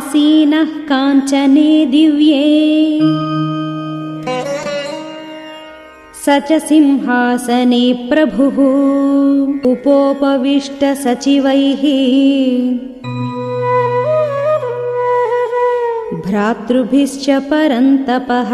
आसीनः काञ्चने दिव्ये। स च सिंहासने प्रभुः। उपोपविष्टसचिवैः भ्रातृभिश्च परन्तपः।